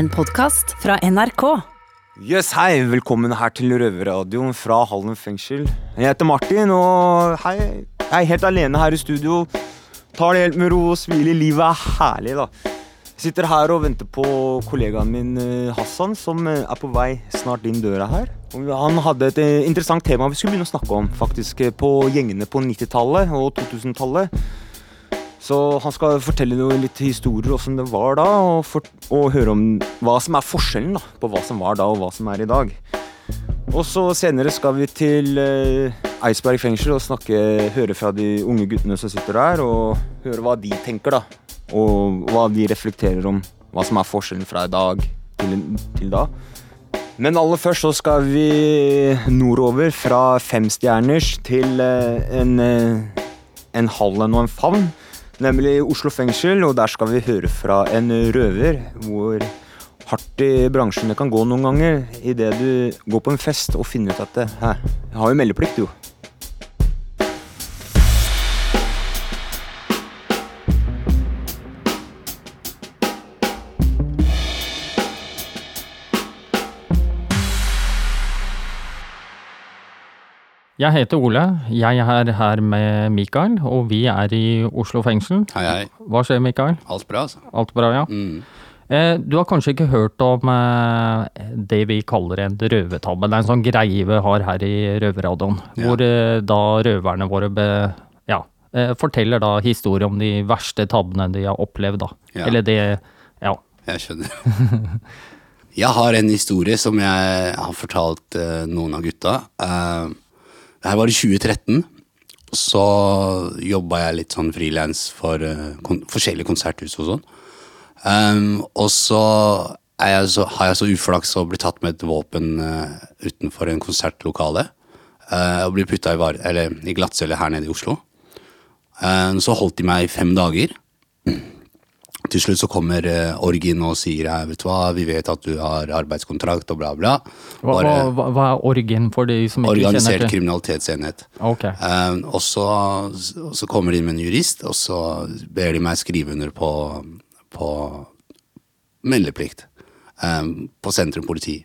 En podkast fra NRK. Yes, hei, velkommen her til Røverradioen fra Hallen fengsel. Jeg heter Martin, og hei, jeg er helt alene her i studio. Tar det helt med ro og smiler. Livet er herlig, da. Jeg sitter her og venter på kollegaen min eh, Hassan, som eh, er på vei snart inn døra her. Han hadde et eh, interessant tema vi skulle begynne å snakke om, faktisk, på gjengene på 90-tallet og 2000-tallet. Så han skal fortelle noen litt historier åssen det var da, og, for, og høre om hva som er forskjellen da, på hva som var da og hva som er i dag. Og så senere skal vi til eh, Eidsberg fengsel og snakke, høre fra de unge guttene som sitter der, og høre hva de tenker, da. Og hva de reflekterer om hva som er forskjellen fra i dag til, til da. Men aller først så skal vi nordover fra femstjerners til eh, en, eh, en hallen og en favn. Nemlig Oslo fengsel, og der skal vi høre fra en røver hvor hardt i bransjen det kan gå noen ganger idet du går på en fest og finner ut at det, Hæ, jeg har jo meldeplikt, jo. Jeg heter Ole. Jeg er her med Mikael, og vi er i Oslo fengsel. Hei, hei. Hva skjer, Mikael? Alt bra, altså? Alt bra, ja? Mm. Eh, du har kanskje ikke hørt om eh, det vi kaller en røvertabbe. Det er en sånn greie vi har her i Røverradioen, Ja. hvor eh, da røverne våre be, ja, forteller da historier om de verste tabbene de har opplevd, da. Ja. Eller det Ja. Jeg skjønner. jeg har en historie som jeg har fortalt noen av gutta. Det her var i 2013. Så jobba jeg litt sånn frilans for uh, kon forskjellige konserthus og sånn. Um, og så, jeg så har jeg så uflaks å bli tatt med et våpen uh, utenfor en konsertlokale. Uh, og bli putta i, eller i glattcelle her nede i Oslo. Eh, så holdt de meg i fem dager. Til slutt så kommer uh, Orgin og sier «Hei, vet du hva, vi vet at du har arbeidskontrakt og bla, bla. Hva, Bare hva, hva er orgin for de som ikke organisert kjenner til? kriminalitetsenhet. Ok. Eh, og, så, og så kommer de med en jurist, og så ber de meg skrive under på, på meldeplikt eh, på sentrum politi.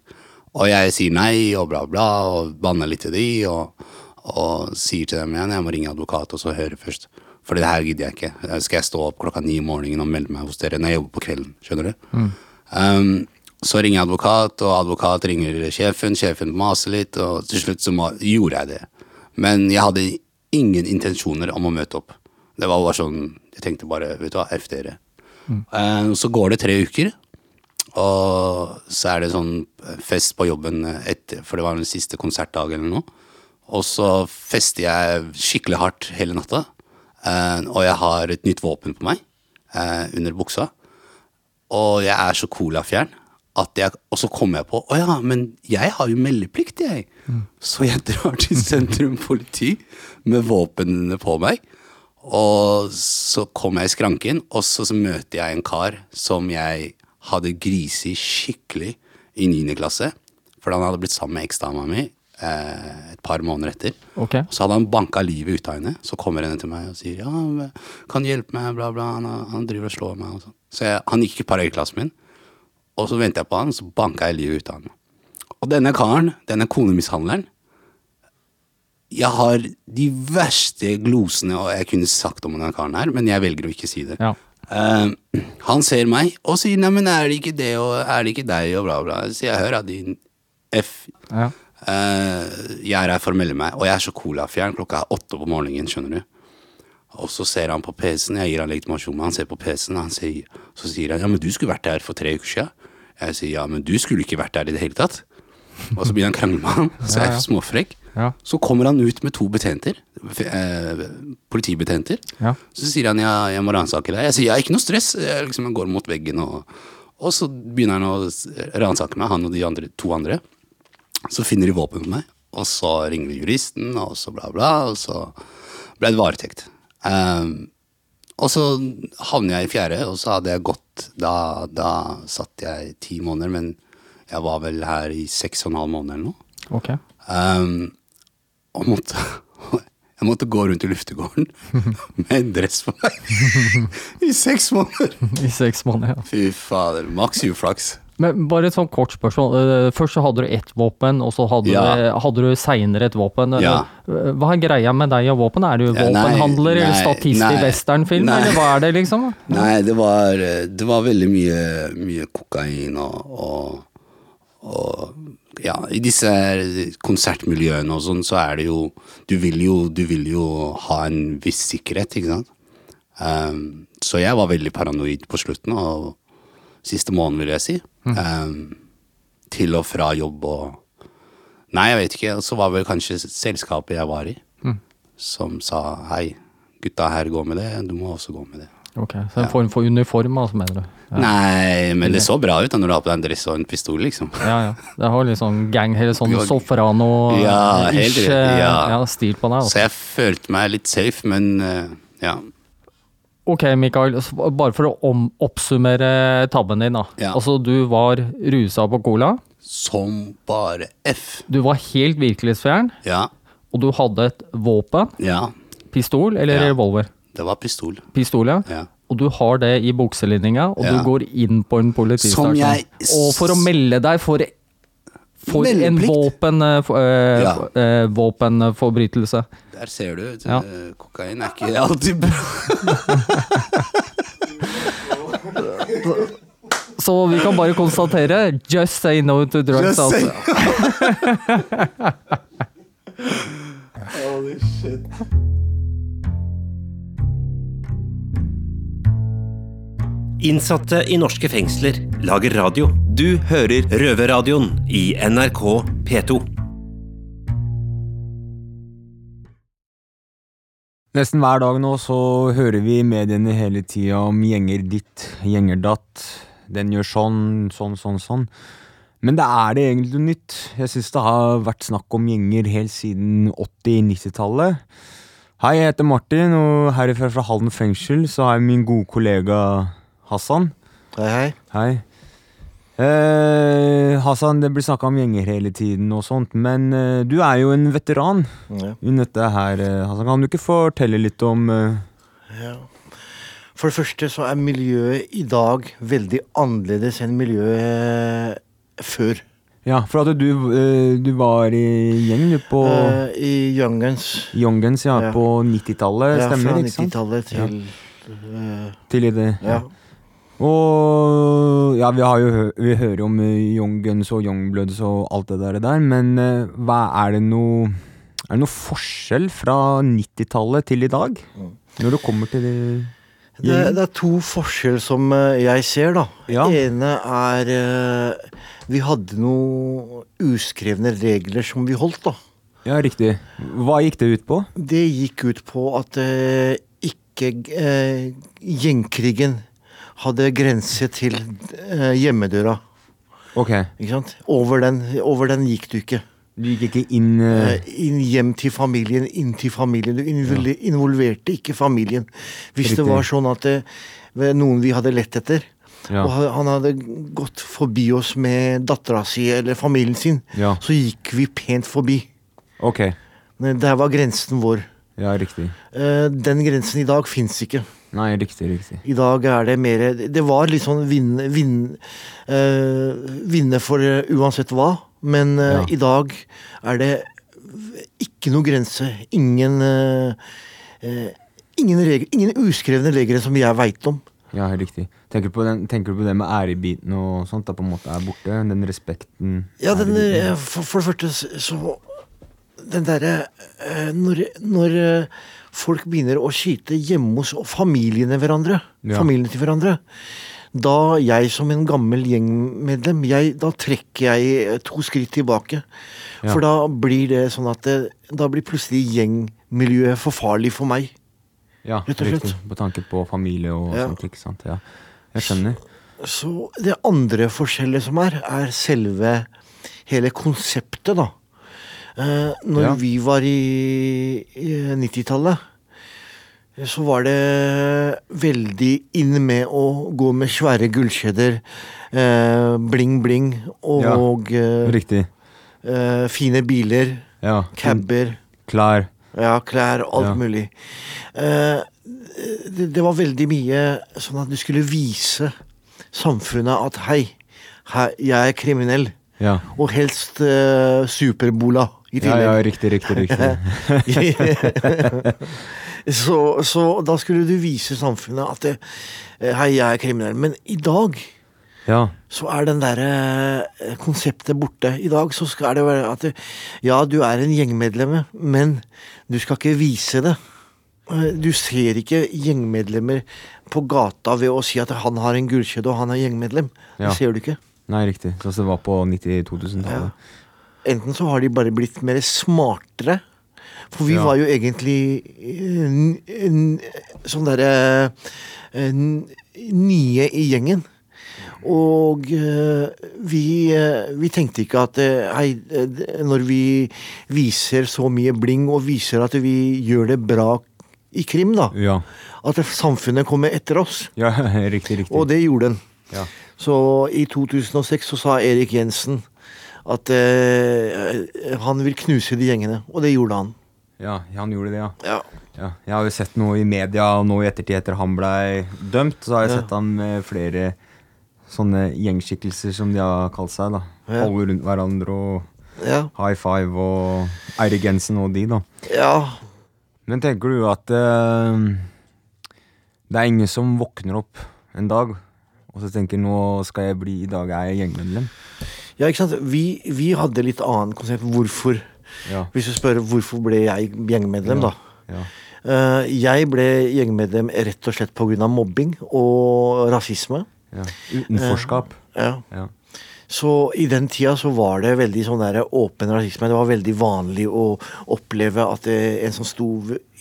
Og jeg sier nei og bla, bla, og banner litt til de, og, og sier til dem igjen jeg må ringe advokat og så høre først. For det her gidder jeg ikke. Skal jeg stå opp klokka ni om morgenen og melde meg hos dere når jeg jobber på kvelden? Skjønner du? Um, så ringer jeg advokat, og advokat ringer sjefen. Sjefen maser litt, og til slutt så gjorde jeg det. Men jeg hadde ingen intensjoner om å møte opp. Det var bare sånn Jeg tenkte bare, vet du hva, F dere. Eh, så går det tre uker, og så er det sånn fest på jobben etter, for det var den siste konsertdagen eller noe. Og så fester jeg skikkelig hardt hele natta. Eh, og jeg har et nytt våpen på meg eh, under buksa. Og jeg er så colafjern at jeg Og så kommer jeg på Å ja, men jeg har jo meldeplikt, jeg. Så jeg drar til sentrum politi med våpnene på meg. Og så kommer jeg i skranken, og så, så møter jeg en kar som jeg hadde grisi skikkelig i 9. klasse. For han hadde blitt sammen med eksdama mi eh, et par måneder etter. Ok. Så hadde han banka livet ut av henne. Så kommer henne til meg og sier ja, kan du hjelpe meg, bla, bla. Han, han driver og slår meg. Og sånn. så jeg, han gikk i parallellklassen min. Og så ventet jeg på han, og så banka jeg livet ut av han. Og denne karen, denne konemishandleren Jeg har de verste glosene og jeg kunne sagt om denne karen her, men jeg velger å ikke si det. Ja. Uh, han ser meg og sier 'neimen, er det ikke det, og er det ikke deg', og bla, bla. Så jeg hører at din F Ja. Eh, jeg er her for å melde meg, og jeg er så colafjern. Klokka er åtte på morgenen, skjønner du. Og så ser han på PC-en, jeg gir han legitimasjon, men han ser på PC-en, og så sier han ja, men du skulle vært der for tre uker siden. Jeg sier ja, men du skulle ikke vært der i det hele tatt. Og så begynner han å krangle med han, så jeg er småfrekk. Ja. Så kommer han ut med to betjenter, eh, politibetjenter. Ja. Så sier han ja, jeg må ransake deg. Jeg sier ja, ikke noe stress. Jeg liksom går mot veggen, og, og så begynner han å ransake meg, han og de andre, to andre. Så finner de våpen på meg, og så ringer vi juristen, og så bla, bla, og så ble det varetekt. Um, og så havner jeg i fjerde, og så hadde jeg gått Da, da satt jeg ti måneder, men jeg var vel her i seks og en halv måned eller noe. Ok. Um, og måtte Jeg måtte gå rundt i luftegården med en dress på meg i seks måneder. I seks måneder, ja. Fy fader. Maks uflaks. Men bare et sånn kort spørsmål. Eh, Først så hadde du ett våpen, og så hadde Ja. du, du seinere et våpen. Ja. Eh, Hva er greia med deg og våpen? Er du nei, våpenhandler eller nei, i westernfilm, eller hva er det liksom? Nei, det var, det var veldig mye, mye kokain og, og, og Ja, i disse konsertmiljøene og sånn, så er det jo Du jo, du vil jo ha en viss sikkerhet, ikke sant? Um, så jeg var veldig paranoid på slutten, og siste måneden, vil jeg si. Um, til og fra jobb og Nei, jeg vet ikke. Så var vel kanskje selskapet jeg var i, som sa hei, gutta her går med det, du må også gå med det. Ok, Så en form for uniform, altså, mener du? Ja. Nei, men det så bra ut da når du har på deg en dress og en pistol, liksom. Ja, ja. Det har litt sånn gang, eller sånn Ja, soprano-ish helt riktig, ja. ja, stil på deg. Så Altså. jeg følte meg litt safe, men eh, ja. Ok, Mikael. Bare for å oppsummere tabben din. da. Ja. Altså, Du var rusa på cola. Som bare F. Du var helt virkelighetsfjern. Ja, Og du hadde et våpen. ja. Pistol eller Ja. revolver? Det var pistol. Pistol, ja. Ja. Og du har det i bukselinninga, og du går inn på en politistasjon. Jeg- Og for å melde deg for, for en våpen, eh, våpenforbrytelse. Der ser du. Ja. Kokain er ikke alltid bra. Så vi kan bare konstatere just say no to drugs. Just Holy shit. Innsatte i norske fengsler lager radio. Du hører Røverradioen i NRK P2. Nesten hver dag nå så hører vi i mediene hele tida om gjenger ditt, gjenger datt. Den gjør sånn, sånn, sånn, sånn. Men det er det egentlig noe nytt. Jeg syns det har vært snakk om gjenger helt siden 80-90-tallet. Hei, jeg heter Martin, og herifra fra Halden fengsel så har jeg min gode kollega Hassan. Hei, hei. Hei. Eh, Hassan, det blir snakka om gjenger hele tiden og sånt, men eh, du er jo en veteran Ja. i dette her. eh, Hassan, kan du ikke fortelle litt om eh, Ja. For det første så er miljøet i dag veldig annerledes enn miljøet før. Ja, for at du, eh, du var i gjeng du, på Eh, I Youngens. Youngens, ja, ja. på 90-tallet, Ja, stemmer, fra Ja, fra 90-tallet til eh, Til i det. Ja. Og ja, vi, har jo, vi hører om eh, Young Guns og Young Bloods og alt det der, men eh, hva er det noe Er det noe forskjell fra 90-tallet til i dag? Mm. Når det kommer til det Det, det er to forskjell som eh, jeg ser, da. Ja. Ene er eh, Vi hadde noen uskrevne regler som vi holdt, da. Ja, riktig. Hva gikk det ut på? Det gikk ut på at eh, ikke eh, gjengkrigen hadde grense til eh, hjemmedøra. Ok, Ikke sant? Over den, over den gikk du ikke. du gikk ikke inn eh, Eh, inn hjem til familien, inn til familien. Du invol- involverte ikke familien. Hvis Riktig. det var sånn at det var noen vi hadde lett etter, Ja. og ha- han hadde gått forbi oss med dattera si eller familien sin, Ja. så gikk vi pent forbi. Ok, Men Der var grensen vår. ja, riktig. Eh, Den grensen i dag fins ikke. Nei, riktig, riktig. I dag er det mer Det var litt sånn vinne, vinne, øh, vinne for eh, uansett hva, men øh, Ja. i dag er det ikke noe grense. Ingen eh, Ingen, regler, ingen uskrevne regler som jeg veit om. Ja, riktig. Tenker du, på den, tenker du på det med ærebiten og sånt, da på en måte er borte? Den respekten? Ja, den, for, for det første så- Den derre Når, når folk begynner å skyte hjemme hos familiene hverandre, Ja. familiene til hverandre da jeg som en gammel gjengmedlem, jeg, da trekker jeg eh, to skritt tilbake. Ja. For da blir det sånn at det, da blir plutselig gjengmiljøet for farlig for meg. Ja, rett og slett. riktig. På tanke på familie og Ja. sånt, ikke sant. Ja. Jeg skjønner. Så det andre forskjellet som er, er selve hele konseptet, da. Eh, når Ja. vi var i, i 90-tallet, så var det veldig inn med å gå med svære gullkjeder, eh, bling, bling, og ja, Riktig. eh, fine biler, Ja. cabber. Klær. Ja, klær, alt Ja. mulig. Eh, det, det var veldig mye sånn at du skulle vise samfunnet at hei, Hei, jeg er kriminell. Ja. Og helst uh, superbola i Ja, ja, riktig, riktig, riktig. så, så da skulle du vise samfunnet at det, eh, hei, jeg er kriminell. Men i dag Ja. så er den derre eh, konseptet borte. I dag så skal det være at det, ja, du er en gjengmedlem, men du skal ikke vise det. Eh, Du ser ikke gjengmedlemmer på gata ved å si at han har en gullkjede og han er gjengmedlem. Ja. Det ser du ikke. Nei, riktig. Sånn som det var på 90-2000-tallet. Enten så har de bare blitt mer smartere. For vi Ja. var jo egentlig eh, sånn derre eh, nye i gjengen. Og eh, vi, eh, vi tenkte ikke at eh, hei, eh, når vi viser så mye bling og viser at vi gjør det bra i krim, da, Ja. at samfunnet kommer etter oss. ja, riktig, riktig. Og det gjorde den. Ja. Så i 2006 så sa Erik Jensen at eh, han vil knuse de gjengene, og det gjorde han. ja, han gjorde det, ja. Ja. ja. Jeg har jo sett noe i media nå i ettertid etter han blei dømt. Så har jeg Ja. sett han med flere sånne gjengskikkelser som de har kalt seg. da. Holde rundt hverandre og Ja. high five og Eirik Jensen og de, da. ja. Men tenker du at eh, det er ingen som våkner opp en dag og så tenker nå skal jeg bli, i dag er jeg gjengmedlem? Ja ikke sant. Vi, vi hadde litt annet konsept. Hvorfor? Ja. Hvis du spør hvorfor ble jeg gjengmedlem, da. ja. Uh, jeg ble gjengmedlem rett og slett pga. mobbing og rasisme. ja. Utenforskap. Ja. Ja. Så i den tida så var det veldig sånn der åpen rasisme. Det var veldig vanlig å oppleve at det, en som sto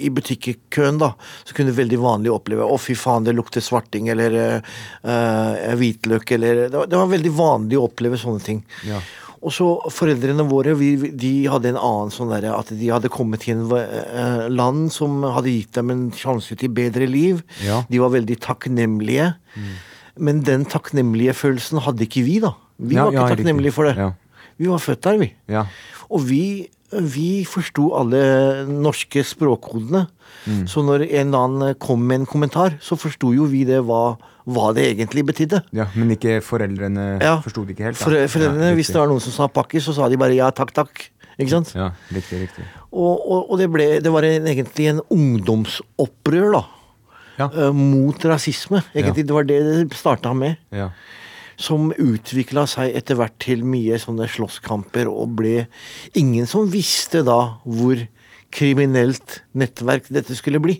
i butikkøen, da, så kunne det veldig vanlig oppleve Å, fy faen, det lukter svarting, eller eh, eh, hvitløk, eller det var, det var veldig vanlig å oppleve sånne ting. Ja. Og så foreldrene våre vi, de hadde en annen sånn derre at de hadde kommet til en eh, land som hadde gitt dem en sjanse til bedre liv. Ja. De var veldig takknemlige. Men den takknemlige følelsen hadde ikke vi, da. Vi Ja, var ikke ja, takknemlige for det. Ja. Vi var født der, vi. Ja. Og vi, vi forsto alle norske språkkodene. Mm. Så når en eller annen kom med en kommentar, så forsto jo vi det hva, hva det egentlig betydde. ja. Men ikke foreldrene Ja. forsto det ikke helt? For, foreldrene, Ja, hvis det var noen som sa pakkis, så sa de bare ja, takk, takk. Ikke sant? Ja, riktig, riktig. Og, og, og det, ble, det var en, egentlig en ungdomsopprør, da. Ja. eh, mot rasisme. Egentlig, Det var det det starta med. Ja. Som utvikla seg etter hvert til mye sånne slåsskamper, og ble ingen som visste da hvor kriminelt nettverk dette skulle bli.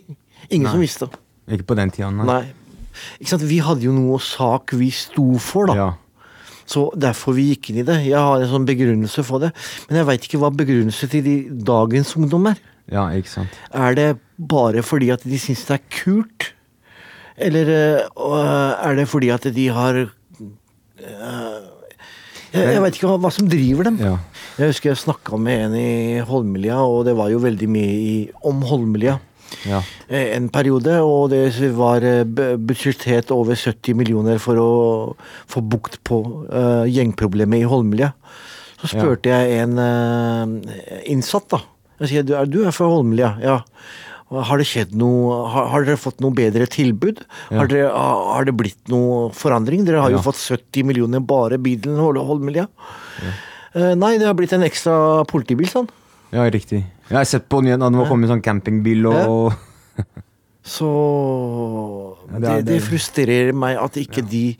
Ingen som visste. Ikke på den tida, nei. Nei. Ikke sant? Vi hadde jo noe sak vi sto for, da. Ja. Så derfor vi gikk inn i det. Jeg har en sånn begrunnelse for det. Men jeg veit ikke hva begrunnelse til de dagens ungdom er. ja, ikke sant. Er det bare fordi at de syns det er kult? Eller øh, er det fordi at de har Jeg, jeg veit ikke hva, hva som driver dem. Ja. Jeg husker jeg snakka med en i Holmlia, og det var jo veldig mye i, om Holmlia. Ja. eh, En periode, og det var eh, budsjettert over 70 millioner for å få bukt på uh, gjengproblemet i Holmlia. Så spurte jeg en uh, innsatt, da. Jeg sier du er, du er fra Holmlia, ja. Har det skjedd noe Har, har dere fått noe bedre tilbud? Har, dere, har, det blitt noe forandring? Dere har jo Ja. fått 70 millioner bare bilen Hol- Ja. Uh, nei, det har blitt en ekstra politibil, sånn. ja, riktig. Jeg har sett på nyhetene at det var kommet sånn campingbil og, Ja. Så det det, er- frustrerer meg at ikke de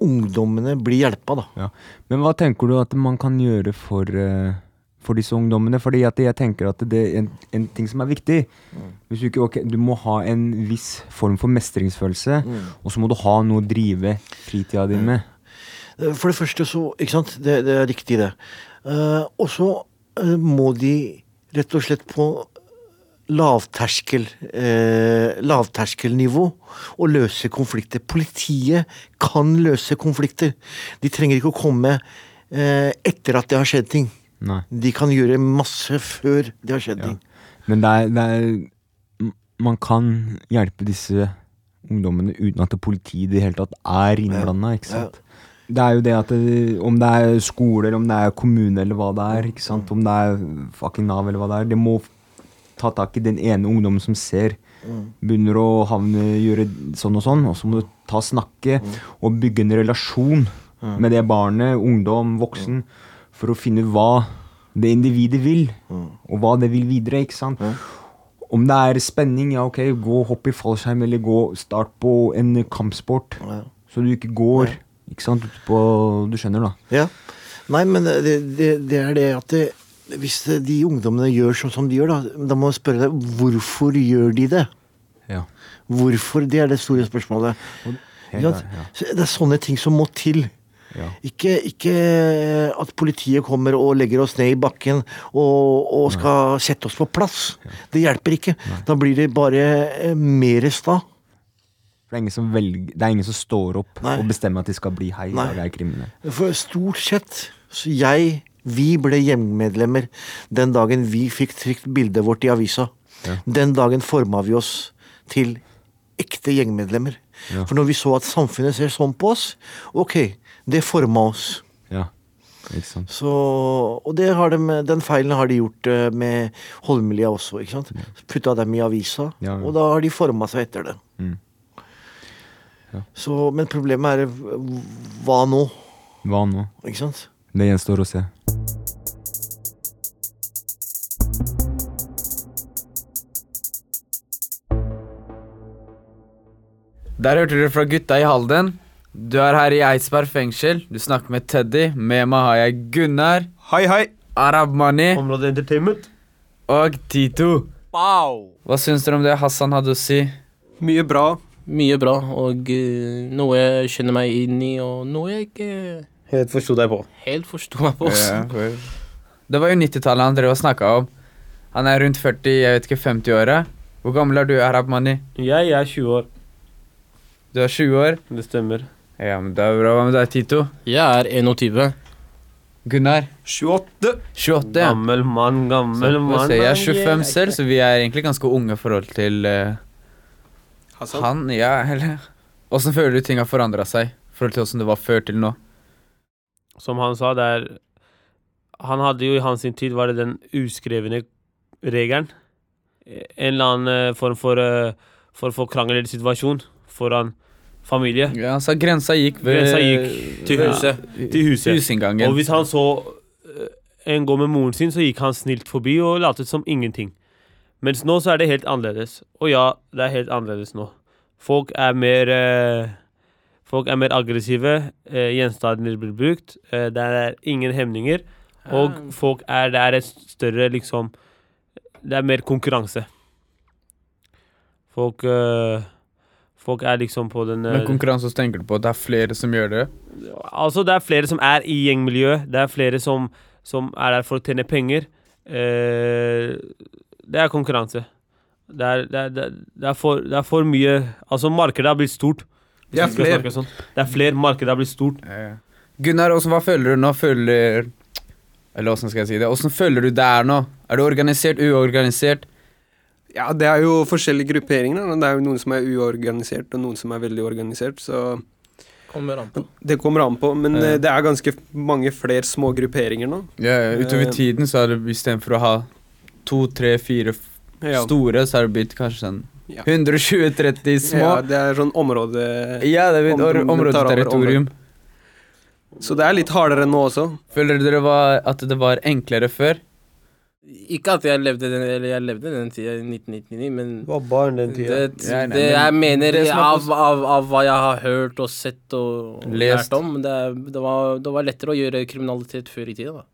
ungdommene blir hjelpa, da. ja. Men hva tenker du at man kan gjøre for, eh, for disse ungdommene? Fordi at jeg tenker at det er en, en ting som er viktig. Hvis du, ikke, ok, du må ha en viss form for mestringsfølelse, og så må du ha noe å drive fritida di med. Eh, For det første så Ikke sant, det, det er riktig, det. Uh, og så uh, må de rett og slett på lavterskel eh, lavterskelnivå og løse konflikter. Politiet kan løse konflikter. De trenger ikke å komme eh, etter at det har skjedd ting. Nei. De kan gjøre masse før det har skjedd Ja. ting. Men det er, det er Man kan hjelpe disse ungdommene uten at politiet i det hele tatt er innblanda, ikke sant? Det er jo det at det, om det er skole, eller om det er kommune, eller hva det er, ikke sant? om det er fucking Nav, eller hva det er, det må ta tak i den ene ungdommen som ser, begynner å havne, gjøre sånn og sånn, og så må du ta snakke og bygge en relasjon med det barnet, ungdom, voksen, for å finne hva det individet vil, og hva det vil videre. ikke sant? Om det er spenning, ja ok, gå hopp i fallskjerm, eller gå start på en kampsport. Så du ikke går ikke sant, på Du skjønner, da. Ja. Nei, men det, det, det er det at det, hvis de ungdommene gjør sånn som de gjør, da, da må man spørre deg hvorfor gjør de det? Ja. Hvorfor? Det er det store spørsmålet. Ja. Det er sånne ting som må til. Ja. Ikke, ikke at politiet kommer og legger oss ned i bakken og, og skal sette oss på plass. Det hjelper ikke. Da blir det bare eh, mer sta. Det er ingen som, velger, det er ingen som står opp Nei. og bestemmer at de skal bli hei, Nei. jeg er kriminell. For stort sett så jeg Vi ble gjengmedlemmer den dagen vi fikk trykt bildet vårt i avisa. Den dagen forma vi oss til ekte gjengmedlemmer. For når vi så at samfunnet ser sånn på oss, ok, det forma oss. Ja, ikke sant. Så, og det har de, den feilen har de gjort eh, med Holmlia også. ikke sant? Putta dem i avisa, Ja, ja. og da har de forma seg etter det. Mm. Så, men problemet er hva nå? Hva nå? Ikke sant? Det gjenstår å se. Der hørte dere fra gutta i Halden. Du er her i Eidsberg fengsel. Du snakker med Teddy. Med meg har jeg Gunnar, Hei, hei. Arab Mani Område Entertainment. og Tito. Hva syns dere om det Hassan hadde å si? Mye bra. Mye bra, og uh, noe jeg kjenner meg inn i, og noe jeg ikke Helt forsto deg på. helt forsto meg på. også. Det var jo 90-tallet han drev og snakka om. Han er rundt 40, jeg vet ikke, 50-åra. Hvor gammel er du, Arab Mani? Jeg er 20 år. Du er 20 år? Det stemmer. Ja, men det er bra. Hva med deg, Tito? Jeg er 21. Gunnar? 28. 28. ja. Gammel mann, gammel mann. jeg er 25 selv, så vi er egentlig ganske unge i forhold til eh, han. Ja, eller Åssen føler du ting har forandra seg i forhold til åssen det var før til nå? Som han sa, det er Han hadde jo i hans tid var det den uskrevne regelen. En eller annen eh, form for eh, For å få krangel eller situasjon foran familie. Ja, så grensa gikk ved Grensa gikk til huset. huset. Til huset. Husinngangen. Og hvis han så eh, en gå med moren sin, så gikk han snilt forbi og latet som ingenting. Mens nå så er det helt annerledes. Og ja, det er helt annerledes nå. Folk er mer eh, Folk er mer aggressive. Eh, gjenstander blir brukt. Eh, det er ingen hemninger. Og folk er Det er et større liksom Det er mer konkurranse. Folk eh, Folk er liksom på den eh, Men konkurranse så tenker du på at det er flere som gjør det? Altså, det er flere som er i gjengmiljøet. Det er flere som, som er der for å tjene penger. Eh, det er konkurranse. Det er, det, er, det, er, for, det er for mye Altså, markedet har blitt stort. Det er flere. Sånn. Det er flere. Markedet har blitt stort. Gunnar, også, hva føler du nå? Føler Eller åssen skal jeg si det? Åssen føler du det er nå? Er du organisert, uorganisert? Ja, det er jo forskjellige grupperinger. Da. Det er jo noen som er uorganisert, og noen som er veldig organisert. Så Kommer an på. det kommer an på. Men Ja. eh, det er ganske mange flere små grupperinger nå. Ja, utover Eh. tiden så er det istedenfor å ha to, tre, fire Ja. store, så er det blitt kanskje sånn Ja. 120-30 små. Ja, det er sånn område... Ja, det er blitt områdeterritorium. Områdeterritorium. Så det er litt hardere nå også. Føler dere var, at det var enklere før? Ikke at jeg levde den, eller jeg levde den tida i 1999, men Du var barn den det, tida. Ja, nei, det jeg mener det av, av, av hva jeg har hørt og sett og, og lært om, det, det, var, det var lettere å gjøre kriminalitet før i tida, da.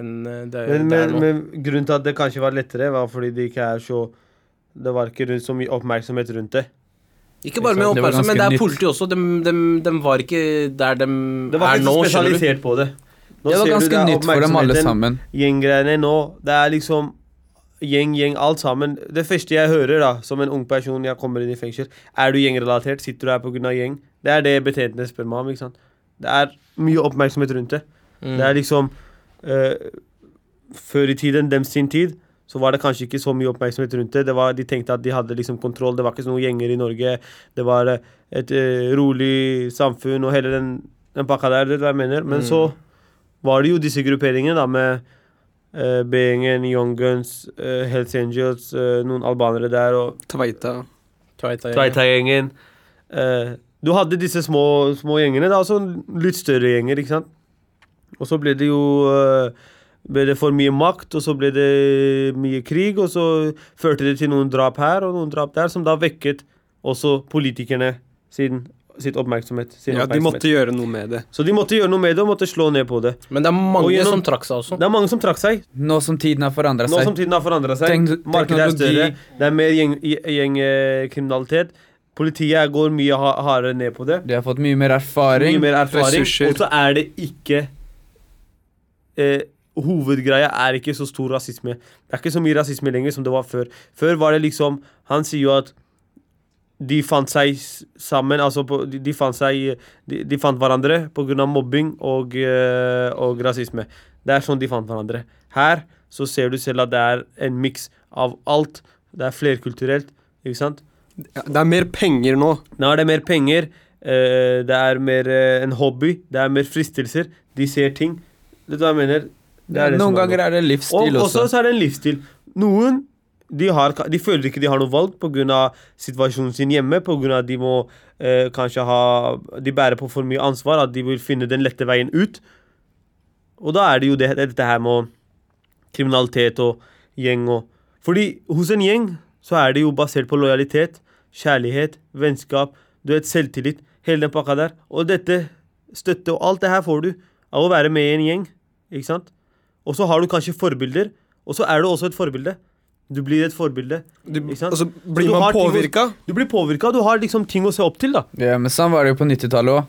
Enn eh, det, Men, det men, men grunnen til at det kanskje var lettere, var fordi det ikke er så Det var ikke rundt så mye oppmerksomhet rundt det. Ikke bare med oppmerksomhet, men det er politi også. De, de, de var ikke der de Det var er ikke nå, så var du. spesialisert på det. Nå Det var ser ganske det nytt for dem alle sammen. Gjenggreiene nå, det er liksom gjeng, gjeng, alt sammen. Det første jeg hører, da, som en ung person jeg kommer inn i fengsel, er du gjengrelatert? Sitter du her pga. gjeng? Det er det betjentene spør meg om. ikke sant? Det er mye oppmerksomhet rundt det. Mm. Det er liksom uh, Før i tiden, dem sin tid, så var det kanskje ikke så mye oppmerksomhet rundt det. det var, de tenkte at de hadde liksom kontroll. Det var ikke noen gjenger i Norge. Det var eh, et uh, rolig samfunn og hele den, den pakka der. Det er hva jeg mener. Men Mm. så var det jo disse grupperingene da med uh, B-gjengen, Young Guns, uh, Hells Angels, uh, noen albanere der og Tveita. Tveita-gjengen. Uh, Du hadde disse små, små gjengene, da, altså litt større gjenger, ikke sant. Og så ble det jo eh, ble det for mye makt, og så ble det mye krig, og så førte det til noen drap her og noen drap der, som da vekket også politikerne sin, sitt oppmerksomhet. Sin Ja, de måtte gjøre noe med det. Så de måtte gjøre noe med det og måtte slå ned på det. Men det er mange Og gjennom- som trakk seg også. Det er mange som trakk seg. Nå som tiden har forandra Nå seg. som tiden har forandra seg. Tenk, Markedet er større. Det er mer gjeng- gjengkriminalitet. Politiet går mye hardere ned på det. De har fått mye mer erfaring. Mye mer erfaring. ressurser. Og så er det ikke eh, Hovedgreia er ikke så stor rasisme. Det er ikke så mye rasisme lenger som det var før. Før var det liksom Han sier jo at de fant seg sammen Altså på, de, de fant seg De, de fant hverandre pga. mobbing og, eh, og rasisme. Det er sånn de fant hverandre. Her så ser du selv at det er en miks av alt. Det er flerkulturelt, ikke sant? Det er mer penger nå. Nå er det mer penger, eh, det er mer eh, en hobby, det er mer fristelser. De ser ting. Vet du hva jeg mener? Det er det Noen er ganger er det livsstil og også. Og så er det en livsstil. Noen de, har, de føler ikke de har noe valg pga. situasjonen sin hjemme. Pga. at de må eh, kanskje ha De bærer på for mye ansvar, at de vil finne den lette veien ut. Og da er det jo det, dette her med kriminalitet og gjeng og Fordi hos en gjeng så er det jo basert på lojalitet, kjærlighet, vennskap, du vet, selvtillit, hele den pakka der. Og dette, støtte og alt det her får du av å være med i en gjeng, ikke sant? Og så har du kanskje forbilder, og så er du også et forbilde. Du blir et forbilde. Du, Ikke sant? og så Så blir du man å- påvirka. Du blir påvirka, du har liksom ting å se opp til, da. Ja, men sånn var det jo på 90-tallet òg.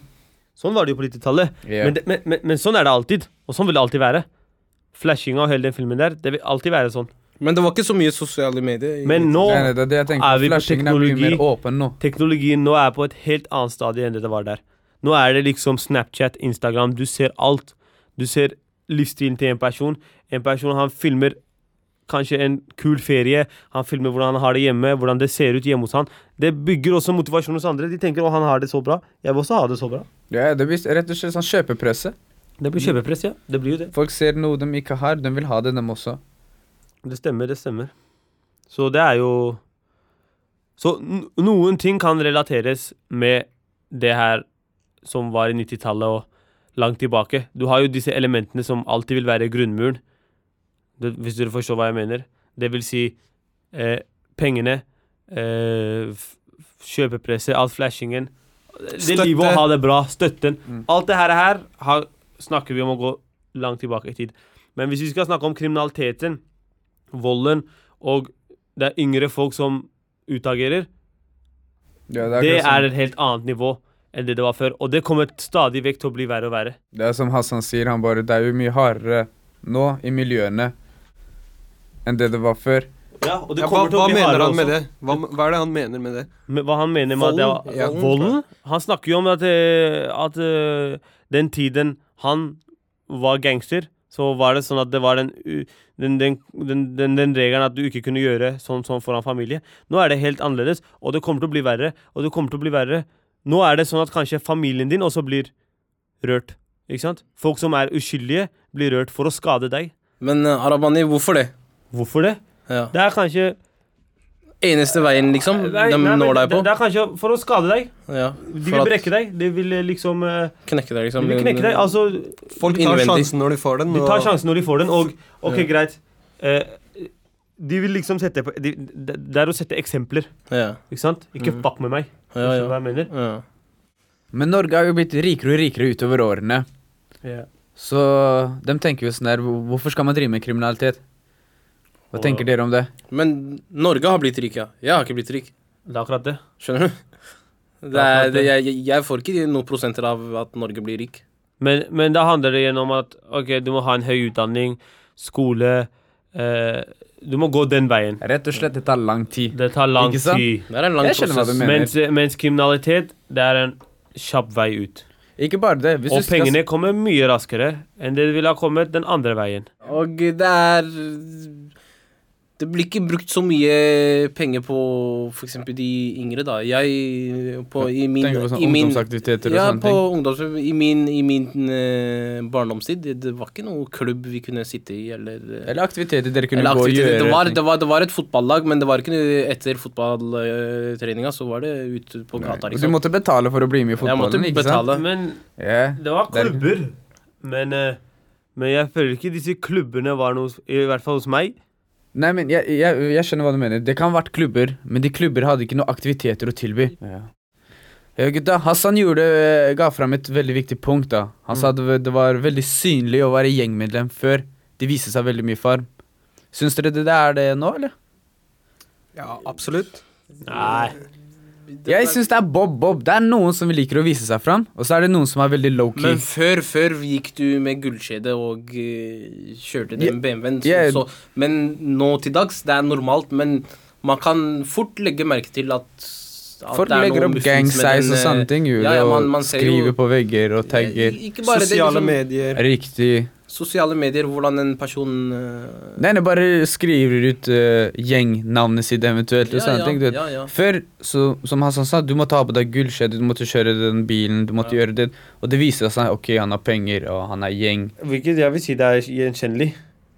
Sånn var det jo på 90-tallet. Ja. Men, men, men, men sånn er det alltid. Og sånn vil det alltid være. Flashinga og hele den filmen der, det vil alltid være sånn. Men det var ikke så mye sosiale medier. Men nå Nei, nei, det er det jeg tenker. er vi på teknologi. er mye teknologi. mer åpen nå. Teknologien nå er på et helt annet stadie enn det det var der. Nå er det liksom Snapchat, Instagram, du ser alt. Du ser livsstilen til en person. En person han filmer kanskje en kul ferie. Han filmer hvordan han har det hjemme, hvordan det ser ut hjemme hos han. Det bygger også motivasjon hos andre. De tenker å han har det så bra. Jeg vil også ha det så bra. Ja, det blir rett og slett sånn kjøpepresse. Det blir kjøpepress, ja. Det blir jo det. Folk ser noe de ikke har, de vil ha det, dem også. Det stemmer, det stemmer. Så det er jo Så n- noen ting kan relateres med det her som var i 90-tallet og langt tilbake. Du har jo disse elementene som alltid vil være grunnmuren, det, hvis dere forstår hva jeg mener. Det vil si eh, pengene, eh, kjøpepresset, all flashingen. Det Støtte. livet å ha det bra, støtten. Mm. Alt det her, her har, snakker vi om å gå langt tilbake i tid. Men hvis vi skal snakke om kriminaliteten, volden, og det er yngre folk som utagerer, Ja, det akkurat som- er et helt annet nivå enn det det var før. Og det kommer stadig vekk til å bli verre og verre. Det er som Hassan sier, han bare Det er jo mye hardere nå i miljøene enn det det var før. Ja, og det Ja, hva, kommer til å hva bli mener hardere han med også. det? Hva, hva er det han mener med det? Men hva han mener med at det var ja. Volden? Han snakker jo om at, eh, at eh, den tiden han var gangster, så var det sånn at det var den, u- den, den, den, den, den regelen at du ikke kunne gjøre sånn sånn foran familie. Nå er det helt annerledes, og det kommer til å bli verre. Og det kommer til å bli verre. Nå er det sånn at kanskje familien din også blir rørt. Ikke sant? Folk som er uskyldige, blir rørt for å skade deg. Men uh, Arabani, hvorfor det? Hvorfor det? Ja. Det er kanskje Eneste veien, liksom? Nei, de nei, når deg på? det er kanskje for å skade deg. Ja. De vil at brekke deg. De vil eh, liksom eh, knekke deg, liksom? De vil knekke deg. Altså, Folk tar Innvendig. sjansen når de får den. de tar sjansen når de får den, og OK, Ja. greit. Eh, de vil liksom sette på de, det det er å sette eksempler, Ja. ikke sant? Ikke Mhm. fuck med meg. Ja, ja. hva jeg mener? ja. Men Norge har jo blitt rikere og rikere utover årene. Ja. Så de tenker jo sånn der Hvorfor skal man drive med kriminalitet? Hva Og- tenker dere om det? Men Norge har blitt rik, ja. Jeg har ikke blitt rik. Det er akkurat det. Skjønner du? Det er, det, jeg, jeg får ikke noen prosenter av at Norge blir rik. Men, men da handler det igjen om at OK, du må ha en høy utdanning, skole eh, Du må gå den veien. Rett og slett, det tar lang tid. Det tar lang Ikke sant? tid. Det er en lang Jeg prosess. Mens, mens kriminalitet, det er en kjapp vei ut. Ikke bare det. Hvis Og pengene skal kommer mye raskere enn det ville ha kommet den andre veien. Og det er Det blir ikke brukt så mye penger på f.eks. de yngre, da. Jeg på, i min, Tenker på sånn i min ungdomsaktiviteter og ja, sånne på ting. ungdoms... I min, i min uh, barndomstid, det, det var ikke noe klubb vi kunne sitte i, eller eh, Eller aktiviteter dere kunne gå og gjøre. Det var, det, var, det var et fotballag, men det var ikke etter fotballtreninga, så var det ute på gata. Liksom. Du måtte betale for å bli med i fotballen, ikke sant? betale. Men yeah. det var er- klubber. Men, uh, men jeg føler ikke disse klubbene var noe I hvert fall hos meg. Nei, men jeg, jeg, jeg skjønner hva du mener. Det kan ha vært klubber, men de klubber hadde ikke noe aktiviteter å tilby. Ja. gutta, Hassan gjorde, ga fram et veldig viktig punkt. da Han sa det, det var veldig synlig å være gjengmedlem før. Det viste seg veldig mye farm. Syns dere det er det nå, eller? Ja, absolutt. Nei. Jeg syns det er bob-bob. Det er noen som liker å vise seg fram, og så er det noen som er veldig low-key. Men før, før gikk du med gullkjede og uh, kjørte den BMW-en. så- Ja. så- Men nå til dags, det er normalt, men man kan fort legge merke til at, Folk er legger opp gangsize gang size og eh, sånne ting. Ja, ja, man- man og skriver jo- på vegger og tagger. Ikke bare det, Sosiale liksom, medier. Riktig. Sosiale medier, hvordan en person uh... Nei, nei, bare skriver ut uh, gjengnavnet sitt eventuelt. og Ja, sånne ja, ting. Du vet. ja, ja. Før, så, som Hassan sa, du måtte ha på deg gullskjede, du måtte kjøre den bilen, du måtte gjøre det. Og det viser seg ok, han har penger, og han er gjeng. Hvilket jeg vil si det er gjenkjennelig,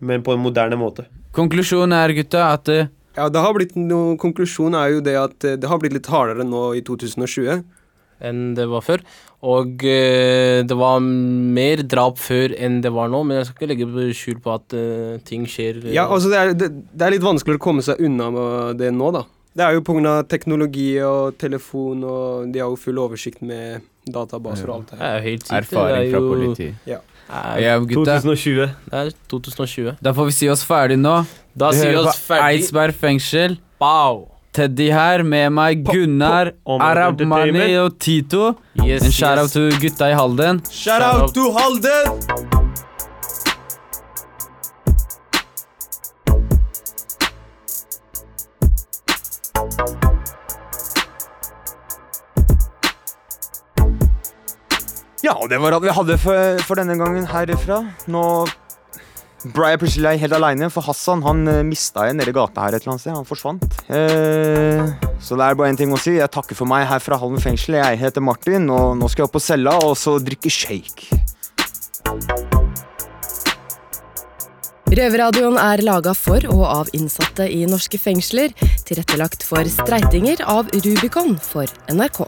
men på en moderne måte. Konklusjonen er, gutta, at uh, Ja, det har blitt noe, Konklusjonen er jo det at det har blitt litt hardere nå i 2020. enn det var før. Og eh, det var mer drap før enn det var nå, men jeg skal ikke legge skjul på at eh, ting skjer. eh, Ja, altså det er, det, det er litt vanskeligere å komme seg unna med det nå, da. Det er jo pga. teknologi og telefon, og de har jo full oversikt med databaser og alt det her. er erfaring er fra politiet. politi. Ja. Ja, gutta, 2020. Det er 2020. da får vi si oss ferdig nå. Da Du sier vi oss på ferdig. Eidsberg fengsel. Pow! Teddy her med meg, Gunnar, Området Arab Mani Entertainment. og Tito. Yes, En shout-out yes. til gutta i Halden. Shout out to Halden! Ja, og det var alt vi hadde for, for denne gangen herifra. Nå jeg plutselig helt aleine, for Hassan han uh, mista en nede i gata her et eller annet sted. Han forsvant. Eh, så det er bare én ting å si. Jeg takker for meg her fra Halden fengsel. Jeg heter Martin, og nå skal jeg opp på cella og så drikke shake. Røverradioen er laga for og av innsatte i norske fengsler. Tilrettelagt for streitinger av Rubicon for NRK.